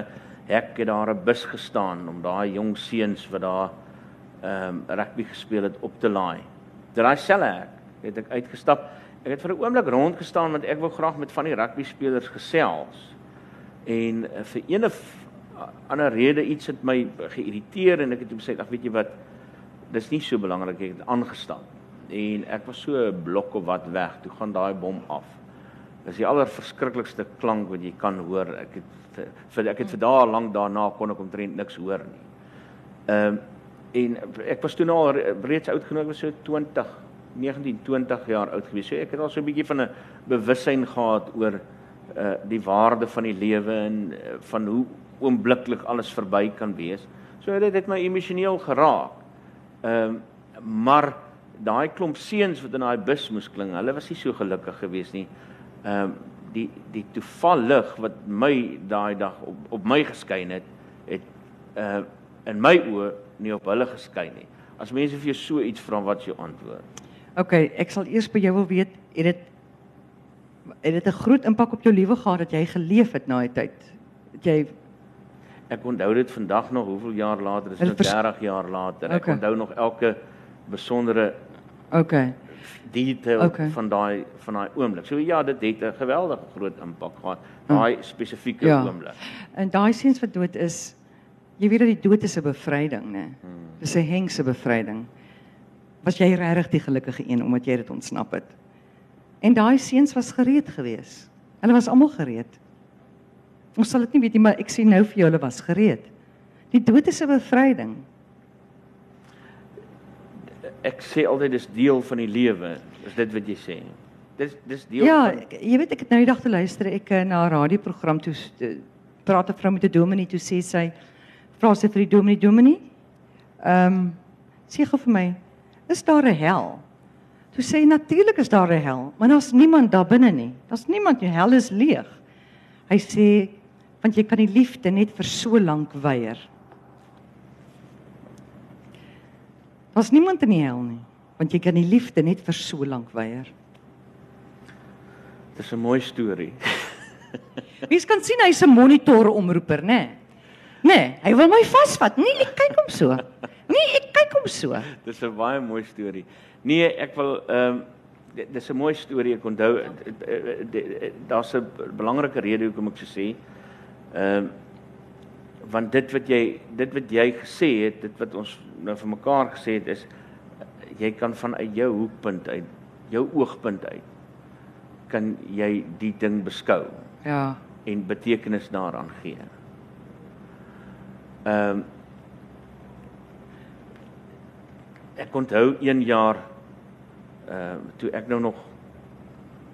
hek het daar 'n bus gestaan om daai jong seuns wat daar ehm um, rugby gespeel het op te laai. Daai selfe hek het ek uitgestap. Ek het vir 'n oomblik rond gestaan want ek wou graag met van die rugby spelers gesels. En uh, vir ene ander rede iets het my geïrriteer en ek het gesê ag weet jy wat? Dis nie so belangrik ek het aangestap en ek was so 'n blok of wat weg. Toe gaan daai bom af. Dis die allerverskriklikste klank wat jy kan hoor. Ek het vir ek het vir dae lank daarna kon ek omtrent niks hoor nie. Ehm um, en ek was toe nou al reeds oud genoeg was so 20 19 20 jaar oud gewees. So ek het al so 'n bietjie van 'n bewussyn gehad oor uh die waarde van die lewe en uh, van hoe oombliklik alles verby kan wees. So dit het my emosioneel geraak. Ehm um, maar daai klomp seuns wat in daai bus moes kling, hulle was nie so gelukkig gewees nie. Ehm um, die die toevallig wat my daai dag op op my geskyn het, het uh in my oë nie op hulle geskyn nie. As mense vir jou so iets vra, wat jou antwoord? OK, ek sal eers by jou wil weet, het dit het dit 'n groot impak op jou lewe gehad dat jy geleef het na die tyd? Het jy Ek onthou dit vandag nog hoeveel jaar later, dis nou 30 jaar later. Ek okay. onthou nog elke besondere OK detail okay. van daai van daai oomblik. So ja, dit het 'n geweldige groot impak gehad, daai spesifieke ja. oomblik. En daai seuns wat dood is, jy weet dat die dood is 'n bevryding, né? Hmm. Dis 'n hengse bevryding. Was jy regtig die gelukkige een omdat jy dit ontsnap het? En daai seuns was gereed geweest. Hulle was almal gereed. Ons sal dit nie weet nie, maar ek sê nou vir jou hulle was gereed. Die dood is 'n bevryding. Ek sê altyd dis deel van die lewe, is dit wat jy sê. Dis dis deel ja, van Ja, jy weet ek het nou die dag te luister ek eh, na 'n radioprogram toe praat 'n vrou met 'n dominee toe sê sy vra sy vir die dominee dominee. Ehm um, sê gou vir my, is daar 'n hel? Toe sê natuurlik is daar 'n hel, maar daar's niemand daar binne nie. Daar's niemand, die hel is leeg. Hy sê want jy kan die liefde net vir so lank weier. Daar's niemand in die hel nie, want jy kan die liefde net vir so lank weier. Dis 'n mooi storie. Mens kan sien hy's 'n monitor omroeper, né? Nee. Nee, hy wil my vasvat. Nee, ek kyk hom so. Nee, ek kyk hom so. Dis 'n baie mooi storie. Nee, ek wil ehm um, dis 'n mooi storie. Ek onthou daar's 'n belangrike rede hoekom ek so sê. Ehm uh, want dit wat jy dit wat jy gesê het, dit wat ons nou vir mekaar gesê het is jy kan vanuit jou hoekpunt uit, jou oogpunt uit kan jy die ding beskou. Ja. En betekenis daaraan gee. Ehm um, ek onthou een jaar ehm uh, toe ek nou nog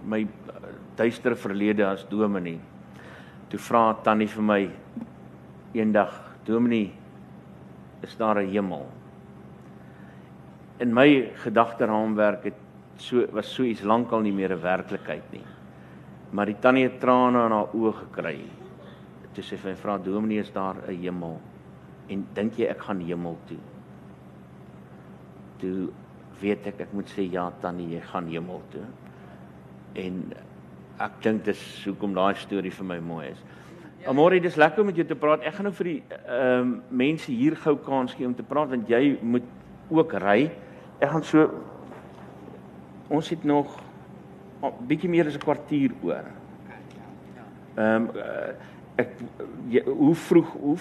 my duistere verlede as dominee Toe vra tannie vir my eendag, "Dominee, is daar 'n hemel?" In my gedagteraamwerk het so was so iets lankal nie meer 'n werklikheid nie. Maar die tannie het trane in haar oë gekry. Toe sê sy vir my, "Vra Dominee, is daar 'n hemel?" En dink jy ek gaan hemel toe? Toe weet ek ek moet sê ja tannie, jy gaan hemel toe. En ek dink dis hoekom daai storie vir my mooi is. Amore, dis lekker om met jou te praat. Ek gaan nou vir die ehm um, mense hier gou kans gee om te praat want jy moet ook ry. Ek gaan so ons het nog 'n bietjie meer as 'n kwartier oor. Ehm um, ek jy, hoe vroeg hoe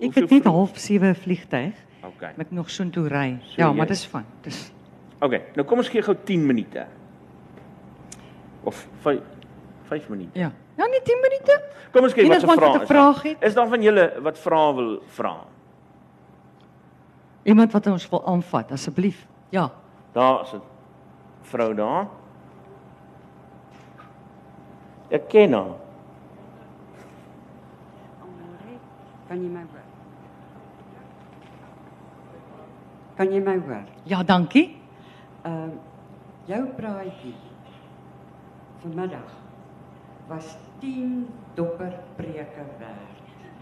Ek het net half 7 vliegtyg. Okay. Ek nog so toe ry. So ja, jy, maar dis van. Dis Okay, nou kom ons gee gou 10 minute. Of 5 minute. Ja. Ja, nie 10 minute. Kom ons kyk wat se 'n is. vraag het? Is daar van julle wat vrae wil vra? Iemand wat ons wil aanvat asseblief. Ja. Daar is 'n vrou daar. Ek ken haar. Amore, kan jy my hoor? Kan jy my hoor? Ja, dankie. Ehm uh, jou praatjie vanmiddag was 10 dopper preke werd.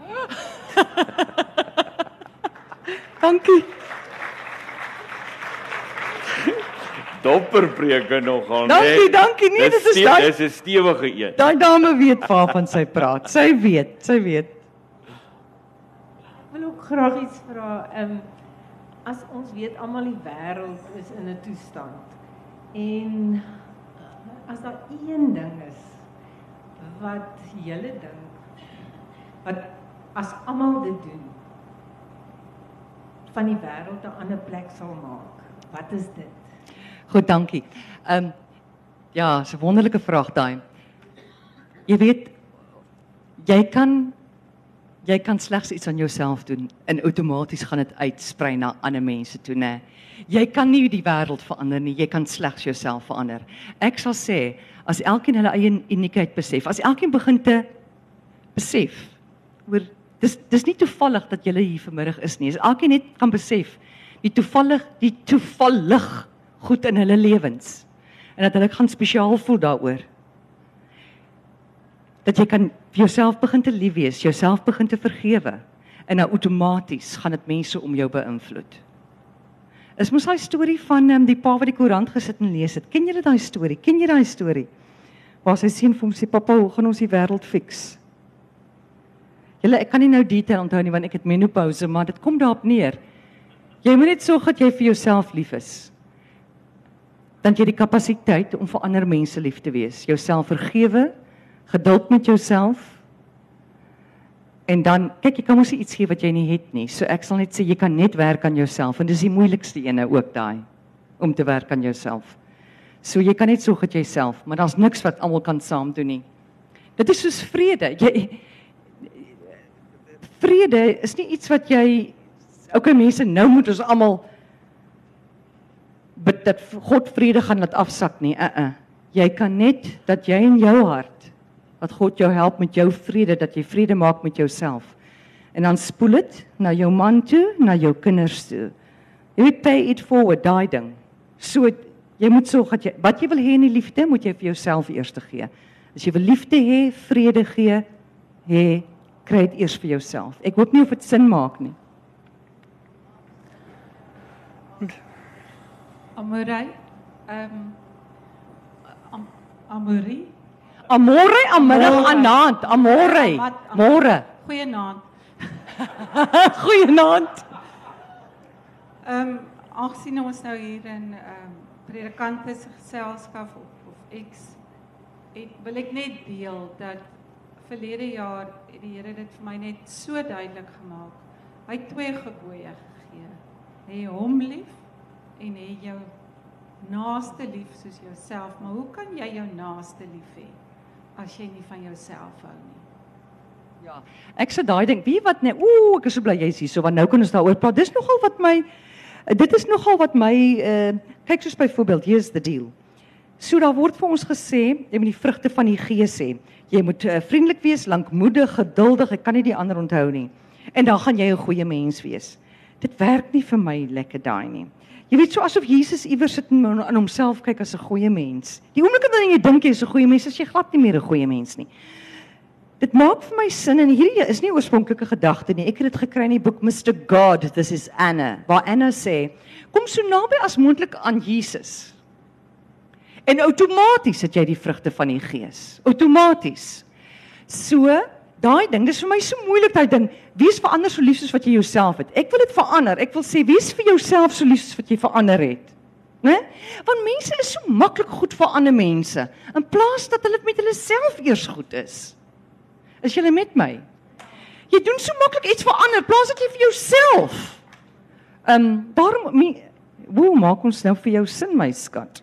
Dankie. Dopperpreke nogal, Dankie, dankie. Nee, dit is daai- Dis 'n stewige een. Daai dame weet waarvan sy praat. Sy weet, sy weet. wil ook graag iets vra. Ehm um, as ons weet almal die wêreld is in 'n toestand. En as daar een ding is wat julle dink wat as almal dit doen van die wêreld 'n ander plek sal maak. Wat is dit? Goed, dankie. Ehm um, ja, dis 'n wonderlike vraag daai. Jy weet jy kan jy kan slegs iets aan jouself doen en outomaties gaan dit uitsprei na ander mense toe, né? Jy kan nie die wêreld verander nie, jy kan slegs jouself verander. Ek sal sê as elkeen hulle eie uniekheid besef, as elkeen begin te besef oor dis dis nie toevallig dat jy hier vanmiddag is nie. As elkeen net kan besef die toevallig die toevallig goed in hulle lewens en dat hulle gaan spesiaal voel daaroor. Dat jy kan vir jouself begin te lief wees, jouself begin te vergewe en nou outomaties gaan dit mense om jou beïnvloed. Is mos daai storie van um, die pa wat die koerant gesit en lees het. Ken julle daai storie? Ken jy daai storie? Waar sy seun vir hom sê, "Pappa, hoe gaan ons die wêreld fix?" Julle, ek kan nie nou detail onthou nie want ek het menopouse, maar dit kom daarop neer. Jy moet net sorg dat jy vir jouself lief is. Dan jy die kapasiteit om vir ander mense lief te wees, jouself vergewe, geduld met jouself. En dan kyk jy kan mos iets gee wat jy nie het nie. So ek sal net sê jy kan net werk aan jouself en dis die moeilikste ene ook daai om te werk aan jouself. So jy kan net sorg dat jy self, maar daar's niks wat almal kan saam doen nie. Dit is soos vrede. Jy vrede is nie iets wat jy okay mense nou moet ons almal dat God vrede gaan laat afsak nie. Uh uh. Jy kan net dat jy in jou hart dat God jou help met jou vrede dat jy vrede maak met jouself. En dan spoel dit na jou man toe, na jou kinders toe. Moet pay it forward daai ding. So jy moet sorg dat jy wat jy wil hê in die liefde moet jy vir jouself eers te gee. As jy wil liefde hê, vrede gee, hê kry dit eers vir jouself. Ek hoop nie of dit sin maak nie. Amorei. Ehm um, Amori. Amore, aanmiddag, Môre. aanaand, amore. Môre. Goeienaand. Goeienaand. Ehm um, aangesien ons nou hier in ehm um, predikante se geselskap of of X ek wil ek net deel dat verlede jaar het die Here dit vir my net so duidelik gemaak. Hy het twee gebooie gegee. Hê hom lief en hê jou naaste lief soos jouself. Maar hoe kan jy jou naaste lief hê as jy nie van jouself hou nie? Ja, ek sê daai ding, wie wat net, ooh, ek is so bly jy's hier so want nou kan ons daaroor praat. Dis nogal wat my dit is nogal wat my uh kyk soos byvoorbeeld, here's the deal. So daar word vir ons gesê, jy moet die vrugte van die gees hê. Jy moet uh, vriendelik wees, lankmoedig, geduldig, ek kan nie die ander onthou nie. En dan gaan jy 'n goeie mens wees. Dit werk nie vir my lekker daai nie. Jy weet so asof Jesus iewers sit en aan homself kyk as 'n goeie mens. Die oomblik wanneer jy dink jy is 'n goeie mens, is jy glad nie meer 'n goeie mens nie. Dit maak vir my sin en hierdie is nie oorspronklike gedagte nie. Ek het dit gekry in die boek Mr God, this is Anna, waar Anna sê, kom so naby as moontlik aan Jesus. En outomaties het jy die vrugte van die Gees. Outomaties. So, daai ding, dis vir my so moeilik daai ding. Wees vir ander so lief soos wat jy jouself het. Ek wil dit verander. Ek wil sê wees vir jouself so lief soos wat jy verander het. Né? Want mense is so maklik goed vir ander mense in plaas dat hulle met hulle self eers goed is. Is jy met my? Jy doen so maklik iets vir ander plaas dat jy vir jouself. Ehm um, daarom me- hoe maak ons nou vir jou sin my skat?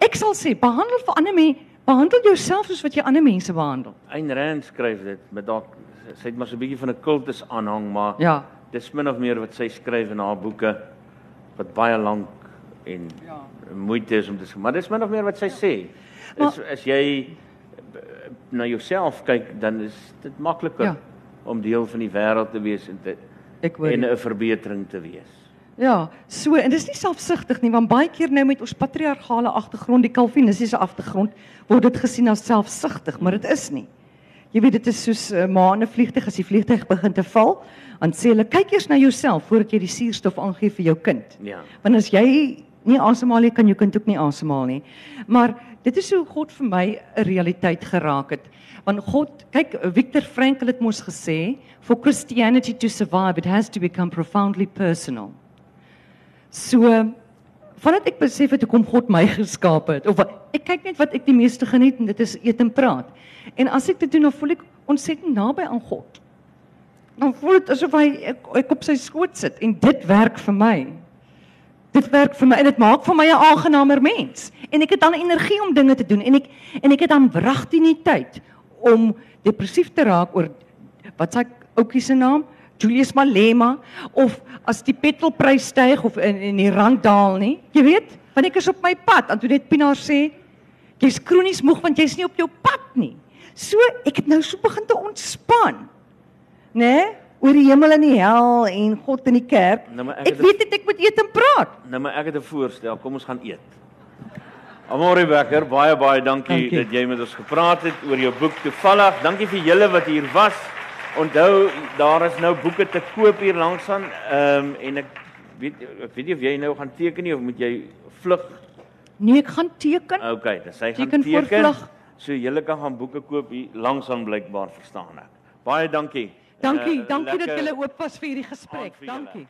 Ek sal sê behandel vir ander mense Behandel jouself soos wat jy ander mense behandel. Ayn Rand skryf dit met dalk sy het maar so 'n bietjie van 'n kultus aanhang, maar Ja. dis min of meer wat sy skryf in haar boeke wat baie lank en Ja. moeite is om te skryf. Maar dis min of meer wat sy sê. Maar- Is as jy na jouself kyk, dan is dit makliker Ja. om deel van die wêreld te wees en te en. 'n verbetering te wees. Ja, so en dis nie selfsugtig nie want baie keer nou met ons patriargale agtergrond, die kalvinistiese agtergrond, word dit gesien as selfsugtig, maar dit is nie. Jy weet dit is soos 'n uh, maane vliegtyg as die vliegtyg begin te val, dan sê hulle kyk eers na jouself voordat jy die suurstof aangee vir jou kind. Ja. Want as jy nie asemhaal nie, kan jou kind ook nie asemhaal nie. Maar dit is hoe God vir my 'n realiteit geraak het. Want God, kyk Viktor Frankl het mos gesê, for Christianity to survive it has to become profoundly personal. So vandat ek besef het hoe kom God my geskaap het of ek kyk net wat ek die meeste geniet en dit is eet en praat. En as ek dit doen, dan voel ek ontsettend naby aan God. Dan voel dit asof hy ek, ek op sy skoot sit en dit werk vir my. Dit werk vir my en dit maak vir my 'n aangenaamer mens. En ek het dan energie om dinge te doen en ek en ek het dan wragtig nie tyd om depressief te raak oor wat sy ouetjie se naam Julius Malema of as die petrolprys styg of in, in die rand daal nie. Jy weet, want ek is op my pad. Antoinette Pinaar sê jy's kronies moeg want jy's nie op jou pad nie. So ek het nou so begin te ontspan. Né? Nee? Oor die hemel en die hel en God in die kerk. Nou, ek ek het weet net ek moet eet en praat. Nou maar ek het 'n voorstel. Kom ons gaan eet. Amore Becker, baie baie dankie, Dankie. dat jy met ons gepraat het oor jou boek toevallig. Dankie vir julle wat hier was. Onthou, daar is nou boeke te koop hier langs aan. Ehm um, en ek weet ek weet nie of jy nou gaan teken nie of moet jy vlug. Nee, ek gaan teken. Okay, dan sy gaan Teken voor teken. vlug. So julle kan gaan boeke koop hier langs aan blykbaar verstaan ek. Baie dankie. Dankie, Eh, dankie dat julle oop was vir hierdie gesprek. vir. Dankie.